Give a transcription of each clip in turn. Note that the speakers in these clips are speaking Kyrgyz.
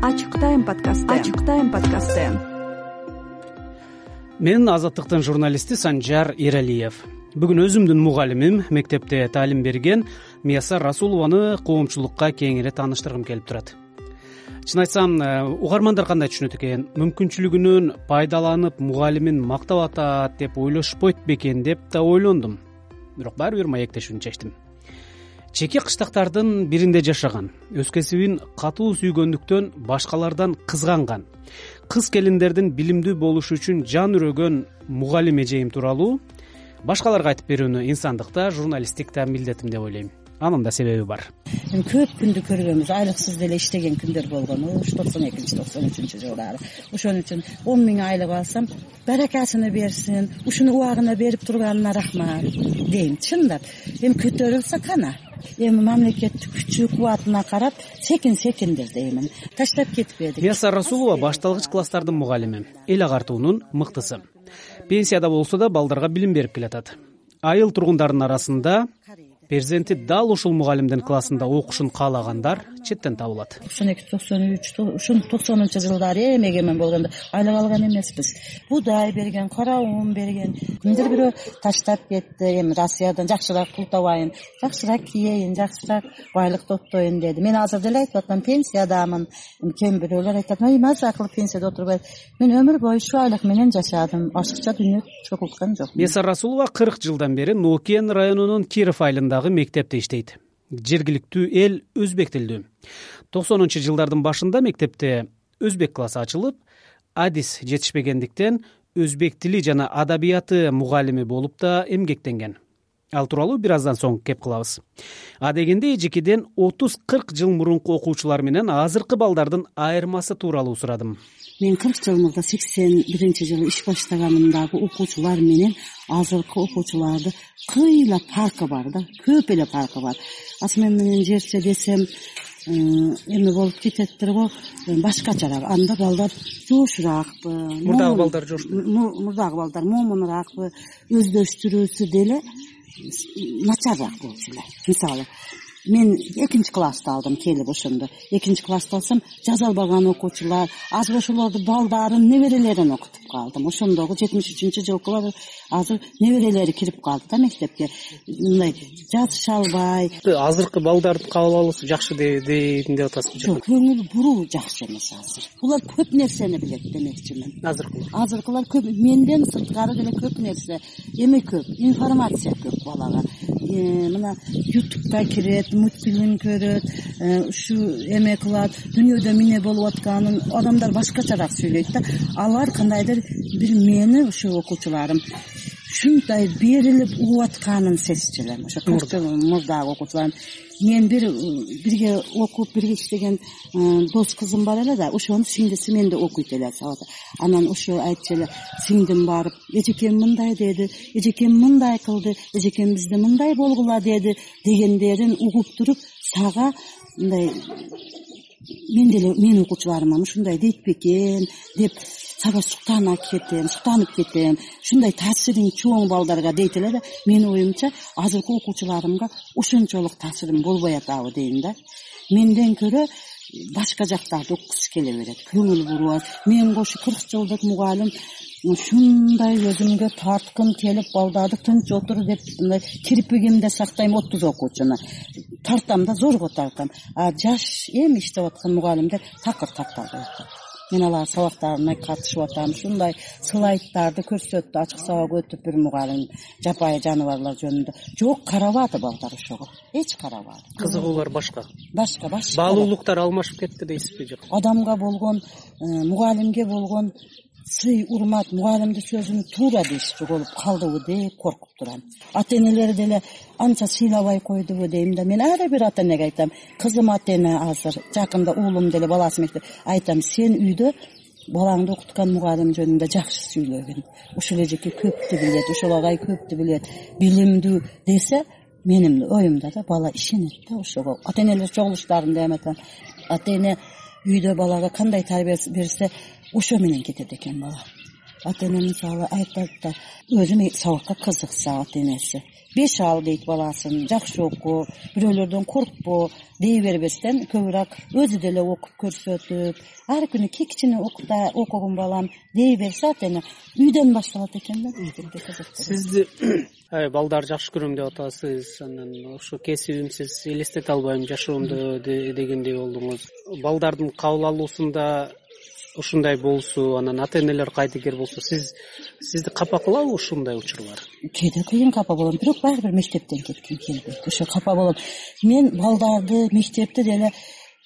ачык тайм подкасты ачык тайм подкасты мен азаттыктын журналисти санжар эралиев бүгүн өзүмдүн мугалимим мектепте таалим берген миясар расулованы коомчулукка кеңири тааныштыргым келип турат. Чын айтсам э, угармандар кандай түшүнөт экен? Мүмкүнчүлүгүнөн пайдаланып мугалимин мактап атат деп ойлошпойт бекен деп да ойлондум. Бирок баары бир маектешүүнү чечтим чеке кыштактардын биринде жашаган. Өз кесибин катуу сүйгөндүктөн башкалардан кызганган. Кыз келиндердин билимдүү болушу үчүн жан үрөгөн мугалим эжейим тууралуу. Башкаларга айтып берүүнү инсандыкта да милдетим деп ойлойм. Анын да себеби бар. Эми көп күндү көргөнбүз. Айлыксыз деле иштеген күндөр болгон. Ушу токсон экинчи токсон үчүнчү жылдары. Ошон үчүн он миң айлык алсам баракасыны берсин ушуну убагына берип турганына рахмат дейм. Чындап эми көтөрүлсө кана эми мамлекеттин күчү кубатына карап секин секиндир деймин. Таштап кетпедик. Миясар расулова башталгыч класстардын мугалими. Эл агартуунун мыктысы. Пенсияда болсо да балдарга билим берип келатат. Айыл тургундардын арасында перзенти дал ушул мугалимдин классында окушун каалагандар четтен табылат. Токсон эки токсон үч ушул токсонунчу жылдары эми эгемен болгондо айлык алган эмеспиз. Буудай берген кара ун берген. Кимдир бирөө таштап кетти эми россиядан жакшыраак пул табайын жакшыраак кийейин жакшыраак байлык топтойюн деди. Мен азыр деле айтып атам пенсиядамын кээ бирөөлөр айтат ой маза кылып пенсияда отурбайт мен өмүр бою ушу айлык менен жашадым. Ашыкча дүйнө чогулткан жокмун миясар расулова кырк жылдан бери нокен районунун киров айылында мектепте иштейт жергиликтүү эл өзбек тилдүү. Токсонунчу жылдардын башында мектепте өзбек классы ачылып адис жетишпегендиктен өзбек тили жана адабияты мугалими болуп да эмгектенген. Ал тууралуу бир аздан соң кеп кылабыз. Адегенде эжекеден отуз кырк жыл мурунку окуучулар менен азыркы балдардын айырмасы тууралуу сурадым мен кырк жыл мурда сексен биринчи жылы иш баштагандагы окуучулар менен азыркы окуучуларды кыйла фаркы бар да көп эле фаркы бар. Асмен менен жерче десем э, эме болуп кететтир го э, башкачараак анда балдар жоошураакпы мурдагы балдар жош мурдагы балдар момунураакпы өздөштүрүүсү деле начарыраак болчу эле. Мисалы мен экинчи классты алдым келип ошондо. Экинчи классты алсам жаза албаган окуучулар азыр ошолордун балдарын неберелерин окутуп калдым ошондогу жетимиш үчүнчү жылкылар азыр неберелери кирип калды да мектепке. Мындай жазыша албай. Азыркы балдарды кабыл алуусу жакшы дейм деп атасызбы жок. Көңүл буруу жакшы эмес азыр. Булар көп нерсени билет демекчимин. Азыркылар. Азыркылар көп менден сырткары деле көп нерсе. Эме көп информация көп балага мына ютубка кирет мультфильм көрөт э, ушу эме кылат дүйнөдө эмне болуп атканын адамдар башкачараак сүйлөйт да. Алар кандайдыр бир мени ушу окуучуларым ушундай берилип угуп атканын сезчү элем ошо жыл мурдагы окуучуларым мен бир бирге окуп бирге иштеген э, дос кызым бар эле да ошонун сиңдиси менде окуйт эле сабакта анан ошо айтчу эле сиңдим барып эжекем мындай деди эжекем мындай кылды эжекем бизде мындай болгула деди дегендерин угуп туруп сага мындай мен деле менин окуучуларыма ушундай дейт бекен деп сага суктана кетем суктанып кетем ушундай таасирим чоң балдарга дейт эле да менин оюмча азыркы окуучуларымга ошончолук таасирим болбой атабы дейм да. Менден көрө башка жактарды окугусу келе берет көңүл буруп мен кошу кырк жылдык мугалим ушундай өзүмгө тарткым келип балдарды тынч отур деп мындай кирпигимде сактайм отуз окуучуну. Тартам да зорго тартам а жаш эми иштеп аткан мугалимдер такыр тартабайт мен алардын сабактарына катышып атам ушундай слайдтарды көрсөттү ачык сабак өтүп бир мугалим жапайы жаныбарлар жөнүндө. Жок карабады балдар ошого эч карабады кызыгуулар башка. Башка башка. Баалуулуктар алмашып кетти дейсизби жок? Адамга болгон э, мугалимге болгон сый урмат мугалимдин сөзүн туура дейишчү болуп калдыбы деп коркуп турам. Ата энелери деле анча сыйлабай койдубу дейм да. Мен ар бир ата энеге айтам кызым ата эне азыр жакында уулум деле баласы мектеп айтам сен үйдө балаңды окуткан мугалим жөнүндө жакшы сүйлөгүн. Ушул эжеке көптү билет ушул агай көптү билет. Билимдүү десе менин оюмда да бала ишенет да ошого ата энелер чогулуштарында айтам. Ата эне үйдө балага кандай тарбия берсе ошо менен кетет экен бала. Ата эне мисалы айтат да өзүм сабакка кызыкса ата энеси беш ал дейт баласын жакшы оку бирөөлөрдөн коркпо дей бербестен көбүрөөк өзү деле окуп көрсөтүп ар күнү кичкичине окугум балам дей берсе ата эне үйдөн башталат экен да сизди балдарды жакшы көрөм деп атасыз анан ошо кесибимсиз элестете албайм жашоомдо дегендей болдуңуз. Балдардын кабыл алуусунда ушундай болсу анан ата энелер кайдыгер болсо сиз сизди капа кылабы ушундай учурлар? Кээде кыйын капа болом бирок баары бир мектептен кетким келбейт ошо капа болом. Мен балдарды мектепти деле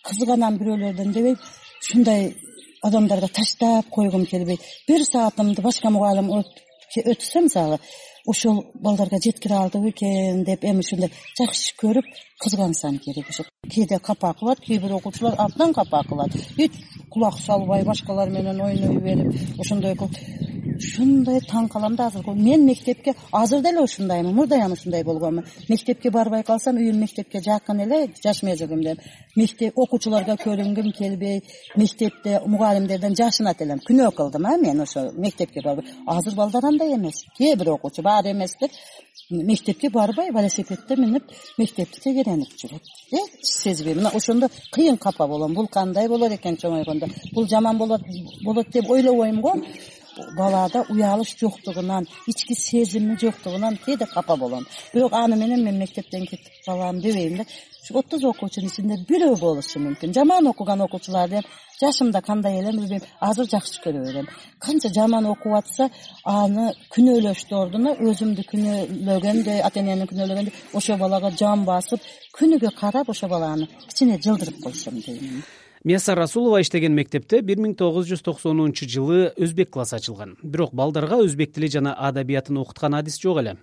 кызганам бирөөлөрдөн дебей ушундай адамдарга таштап койгум келбейт. Бир саатымды башка мугалим өтсө мисалы ошол балдарга жеткире алдым экен деп эми ушундай жакшы көрүп кызгансам керек ошо кээде капа кылат кээ бир окуучулар абдан капа кылат эч кулак салбай башкалар менен ойной берип ошондой кылып ушундай таң калам да азыр мен мектепке азыр деле ушундаймын мурдайам ушундай болгонмун мектепке барбай калсам үйүм мектепке жакын эле жаш мектеп окуучуларга көрүнгүм келбей мектепте мугалимдерден жашынат элем күнөө кылдым а мен ошо мектепке барбай азыр балдар андай эмес кээ бир окуучу баары эместир мектепке барбай велосипедде минип мектепти тегеренип жүрөт. Эч сезбей мына ошондо кыйын капа болом. Бул кандай болор экен чоңойгондо бул жаман болот болот деп ойлобойм го балада уялыш жоктугунан ички сезими жоктугунан кээде капа болом бирок аны менен мен мектептен кетип калам дебейм да ушу отуз окуучунун ичинде бирөө болушу мүмкүн. Жаман окуган окуучуларды жашымда кандай элем билбейм азыр жакшы көрө берем. Канча жаман окуп атса аны күнөөлөштүн ордуна өзүмдү күнөөлөгөндөй ата энени күнөөлөгөндөй ошол балага жан басып күнүгө карап ошол баланы кичине жылдырып койсом дейм мияса расулова иштеген мектепте бир миң тогуз жүз токсонунчу жылы өзбек классы ачылган. Бирок балдарга өзбек тили жана адабиятын окуткан адис жок эле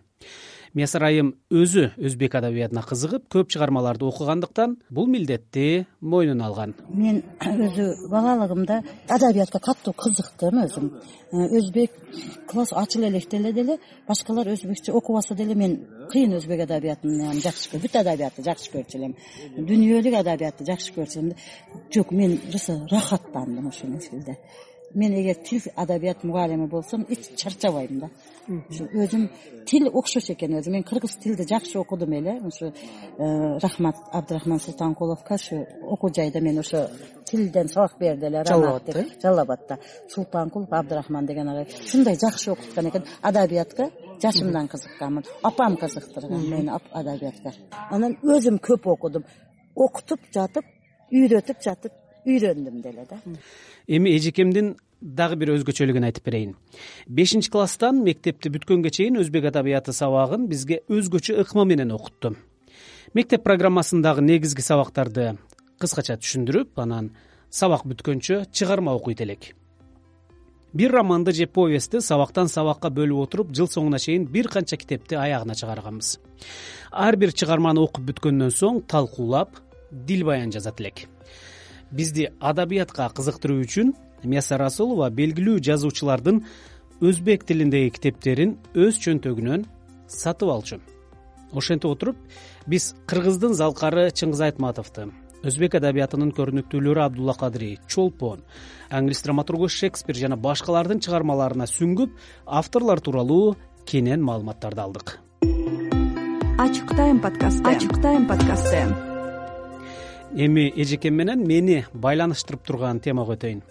миясар айым өзү өзбек адабиятына кызыгып көп чыгармаларды окугандыктан бул милдетти мойнуна алган. Мен өзү балалыгымда адабиятка катуу кызыктым өзүм. Э, өзбек класс ачыла электе эле деле башкалар өзбекче окубаса деле мен кыйын өзбек адабиятын жакшы бүт адабиятты жакшы көрчү элем дүйнөлүк адабиятты жакшы көрчү элем жок мен просто рахаттандым ошол мезгилде мен эгер тил адабият мугалими болсом эч чарчабайм да. Ушу өзүм тил окшош экен өзү мен кыргыз тилди жакшы окудум эле. Ушу э, рахмат абдырахман султанкуловго ушу окуу жайда мен ошо тилден сабак берди эле. Жалал абадта э жалал абадта султанкулов абдырахман деген агай ушундай жакшы окуткан экен. Адабиятка жашымдан кызыкканмын апам кызыктырган мени адабиятка. Анан өзүм көп окудум. Окутуп жатып үйрөтүп жатып үйрөндүм деле да. Эми эжекемдин дагы бир өзгөчөлүгүн айтып берейин. Бешинчи класстан мектепти бүткөнгө чейин өзбек адабияты сабагын бизге өзгөчө ыкма менен окутту мектеп программасындагы негизги сабактарды кыскача түшүндүрүп анан сабак бүткөнчө чыгарма окуйт элек. Бир романды же повестти сабактан сабакка бөлүп отуруп жыл соңуна чейин бир канча китепти аягына чыгарганбыз. Ар бир чыгарманы окуп бүткөндөн соң талкуулап дил баян жазат элек бизди адабиятка кызыктыруу үчүн мияса расулова белгилүү жазуучулардын өзбек тилиндеги китептерин өз чөнтөгүнөн сатып алчу. Ошентип отуруп биз кыргыздын залкары чыңгыз айтматовду өзбек адабиятынын көрүнүктүүлөрү абдулла кадырий чолпон англис драматургу шекспир жана башкалардын чыгармаларына сүңгүп авторлор тууралуу кенен маалыматтарды алдык. Ачык тайм подкасты. Ачык тайм подкасты эми эжекем менен мени байланыштырып турган темага өтөйүн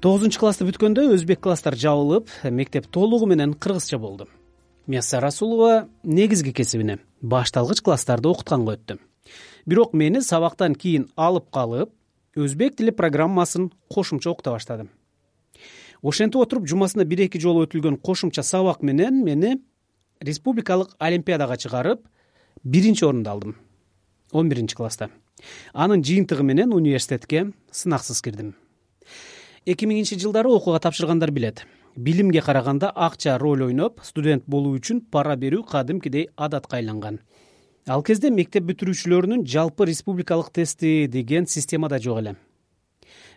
тогузунчу классты бүткөндө өзбек класстар жабылып мектеп толугу менен кыргызча болду. Мияса расулова негизги кесибине башталгыч класстарды окутканга өттү. Бирок мени сабактан кийин алып калып өзбек тили программасын кошумча окута баштады. Ошентип отуруп жумасына бир эки жолу өтүлгөн кошумча сабак менен мени республикалык олимпиадага чыгарып биринчи орунду алдым. Он биринчи класста анын жыйынтыгы менен университетке сынаксыз кирдим. Эки миңинчи жылдары окууга тапшыргандар билет. Билимге караганда акча роль ойноп студент болуу үчүн пара берүү кадимкидей адатка айланган. Ал кезде мектеп бүтүрүүчүлөрүнүн жалпы республикалык тести деген система да жок эле.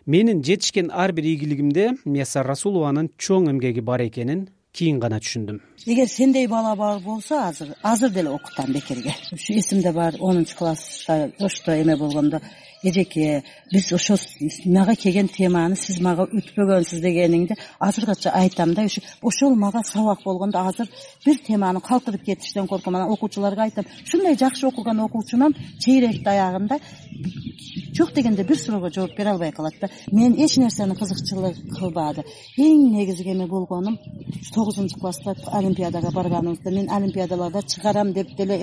Менин жетишкен ар бир ийгилигимде миясар расулованын чоң эмгеги бар экенин кийин гана түшүндүм. Эгер сендей бала бар болсо азыр азыр деле окутам бекерге. Ушу эсимде бар онунчу класста ошто эме болгондо эжеке биз ошол мага келген теманы сиз мага өтпөгөнсүз дегениңди азыркыча айтам да ошол мага сабак болгондо азыр бир теманы калтырып кетиштен корком анан окуучуларга айтам ушундай жакшы окуган окуучунан чейректи аягында жок дегенде бир суроого жооп бере албай калат да мен эч нерсени кызыкчылык кылбады эң негизги эме болгонум тогузунчу класста олимпиадага барганыбызда мен олимпиадаларда чыгарам деп деле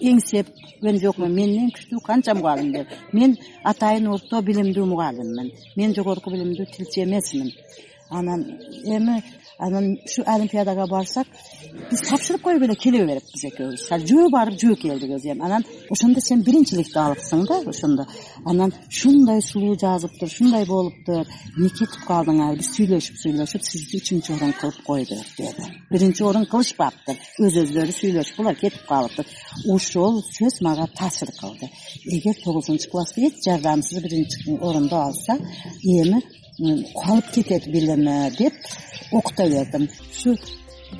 эңсепкен жокмун менден күчтүү канча мугалимдер мен атайын орто билимдүү мугалиммин. Мен жогорку билимдүү тилчи эмесмин. Анан эми анан ушу олимпиадага барсак биз тапшырып коюп эле келе бериппиз экөөбүз. Жөө барып жөө келдик өзү эми анан ошондо сен биринчиликти алыпсың да ошондо. Анан ушундай сулуу жазыптыр ушундай болуптур эмне кетип калдыңар биз сүйлөшүп сүйлөшүп сизди үчүнчү орун кылып койдук деди биринчи орун кылышпаптыр. Өз өзлөрү сүйлөшүп булар кетип калыптыр. Ошол сөз мага таасир кылды. Эгер тогузунчу класста эч жардамсыз биринчи орунду алса эми калып кетет билими деп бердим. Ушу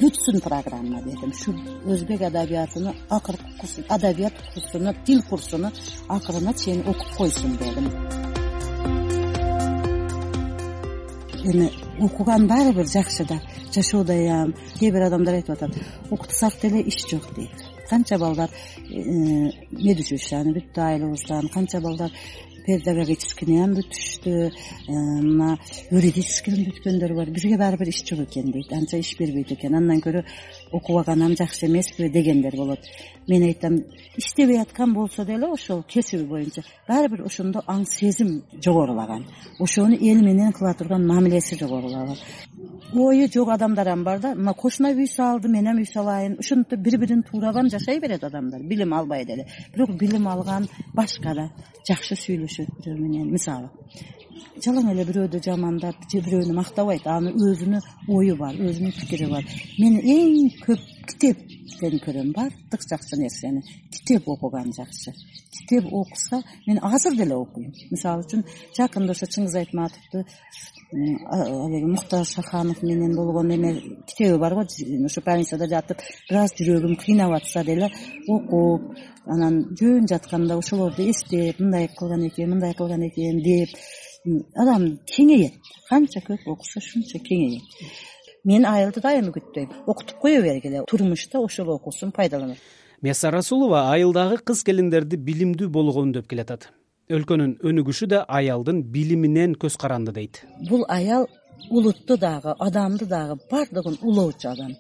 бүтсүн программа дедим. Ушу өзбек адабиятыны акыркы курс адабият курсуну тил курсуну акырына чейин окуп койсун дедим. Эми окуган баары бир жакшы да. Жашоодайам кээ бир адамдар айтып атат. Окутсак деле иш жок дейт. Канча балдар э, медучилищени бүттү айылыбыздан канча балдар педагогическийниам бүтүштү э, мына юридическийин бүткөндөр бар. Бизге баары бир иш жок экен дейт анча иш бербейт экен. Андан көрө окубаганам жакшы эмеспи дегендер болот. Мен айтам иштебей аткан болсо деле ошол кесиби боюнча баары бир ошондо аң сезим жогорулаган. Ошону эл менен кыла турган мамилеси жогорулаган ою жок адамдарам бар да. Мына кошуна үй салды мен эм үй салайын. Ушинтип бири бирин туурабан жашай берет адамдар. Билим албай деле бирок билим алган башка да. Жакшы сүйлөшөт бирөө менен. Мисалы жалаң эле бирөөдү жамандап же бирөөнү мактабайт. Анын өзүнүн ою бар өзүнүн пикири бар. Мен эң көп китептен көрөм баардык жакшы нерсени китеп окуган жакшы. Китеп окуса мен азыр деле окуйм. Мисалы үчүн жакында ошо чыңгыз айтматовду муктар шаханов менен болгон эме китеби бар го ошо больницада жатып бир аз жүрөгүм кыйнап атса деле окуп анан жөн жатканда ошолорду эстеп мындай кылган экен мындай кылган экен деп адам кеңейет. Канча көп окуса ушунча кеңейет мен айылды дайыма күттөйм. Окутуп кое бергиле турмушта ошол окуусун пайдаланат мияса расулова айылдагы кыз келиндерди билимдүү болгону деп келатат. Өлкөнүн өнүгүшү да аялдын билиминен көз каранды дейт. Бул аял улутту дагы адамды дагы баардыгын улоочу адам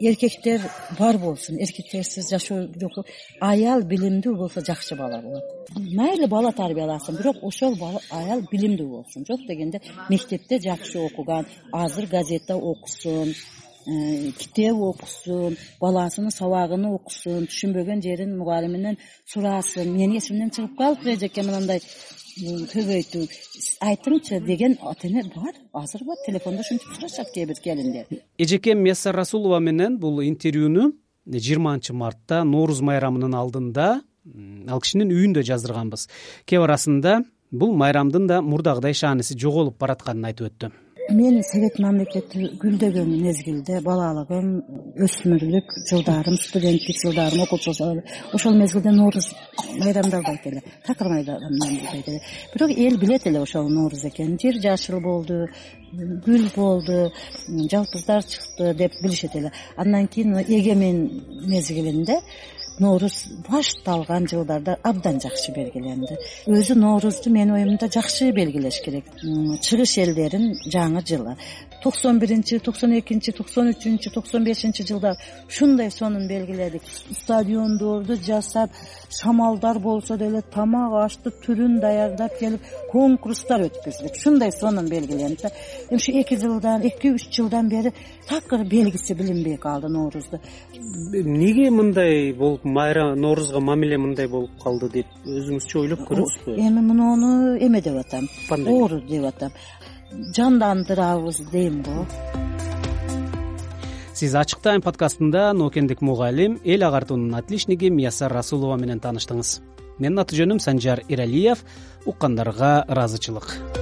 эркектер бар болсун эркектерсиз жашоо жок аял билимдүү болсо жакшы бала болот. Мейли бала тарбияласын бирок ошол аял билимдүү болсун. Жок дегенде мектепте жакшы окуган азыр газета окусун э, китеп окусун баласынын сабагын окусун түшүнбөгөн жерин мугалиминен сурасын менин эсимден чыгып калыптыр эжеке мындай көбөйтүү. Айтыңчы деген ата эне бар азыр бар. Телефондо ушинтип сурашат кээ бир келиндер. Эжекем мияссар расулова менен бул интервьюну жыйырманчы мартта нооруз майрамынын алдында ал кишинин үйүндө жаздырганбыз. Кеп арасында бул майрамдын да мурдагыдай шааниси жоголуп баратканын айтып өттү мен совет мамлекети гүлдөгөн мезгилде балалыгым өсмүрлүк жылдарым студенттик жылдарым окуучулук ошол мезгилде нооруз майрамдалбайт эле такыр майрамдалбайт эле бирок эл билет эле ошол нооруз экенин жер жашыл болду гүл болду жалпыздар чыкты деп билишет эле. Андан кийин эгемен мезгилинде нооруз башталган жылдарда абдан жакшы белгиленди. Өзү ноорузду менин оюмда жакшы белгилеш керек. Чыгыш элдеринин жаңы жылы. Токсон биринчи токсон экинчи токсон үчүнчү токсон бешинчи жылдары ушундай сонун белгиледик. Стадиондорду жасап шамалдар болсо деле тамак ашты түрүн даярдап келип конкурстар өткөздүк. Ушундай сонун белгиленип да. Эми ушу эки жылдан эки үч жылдан бери такыр белгиси билинбей калды ноорузду эмнеге мындай болуп майрам ноорузга мамиле мындай болуп калды деп өзүңүзчү ойлоп көрдүңүзбү эми муну эме деп атам. Оору деп атам. Жандандырабыз дейм го сиз ачык тайм подкастында ноокендик мугалим эл агартуунун отличниги миясар расулова менен тааныштыңыз менин аты жөнүм санжар эралиев уккандарга ыраазычылык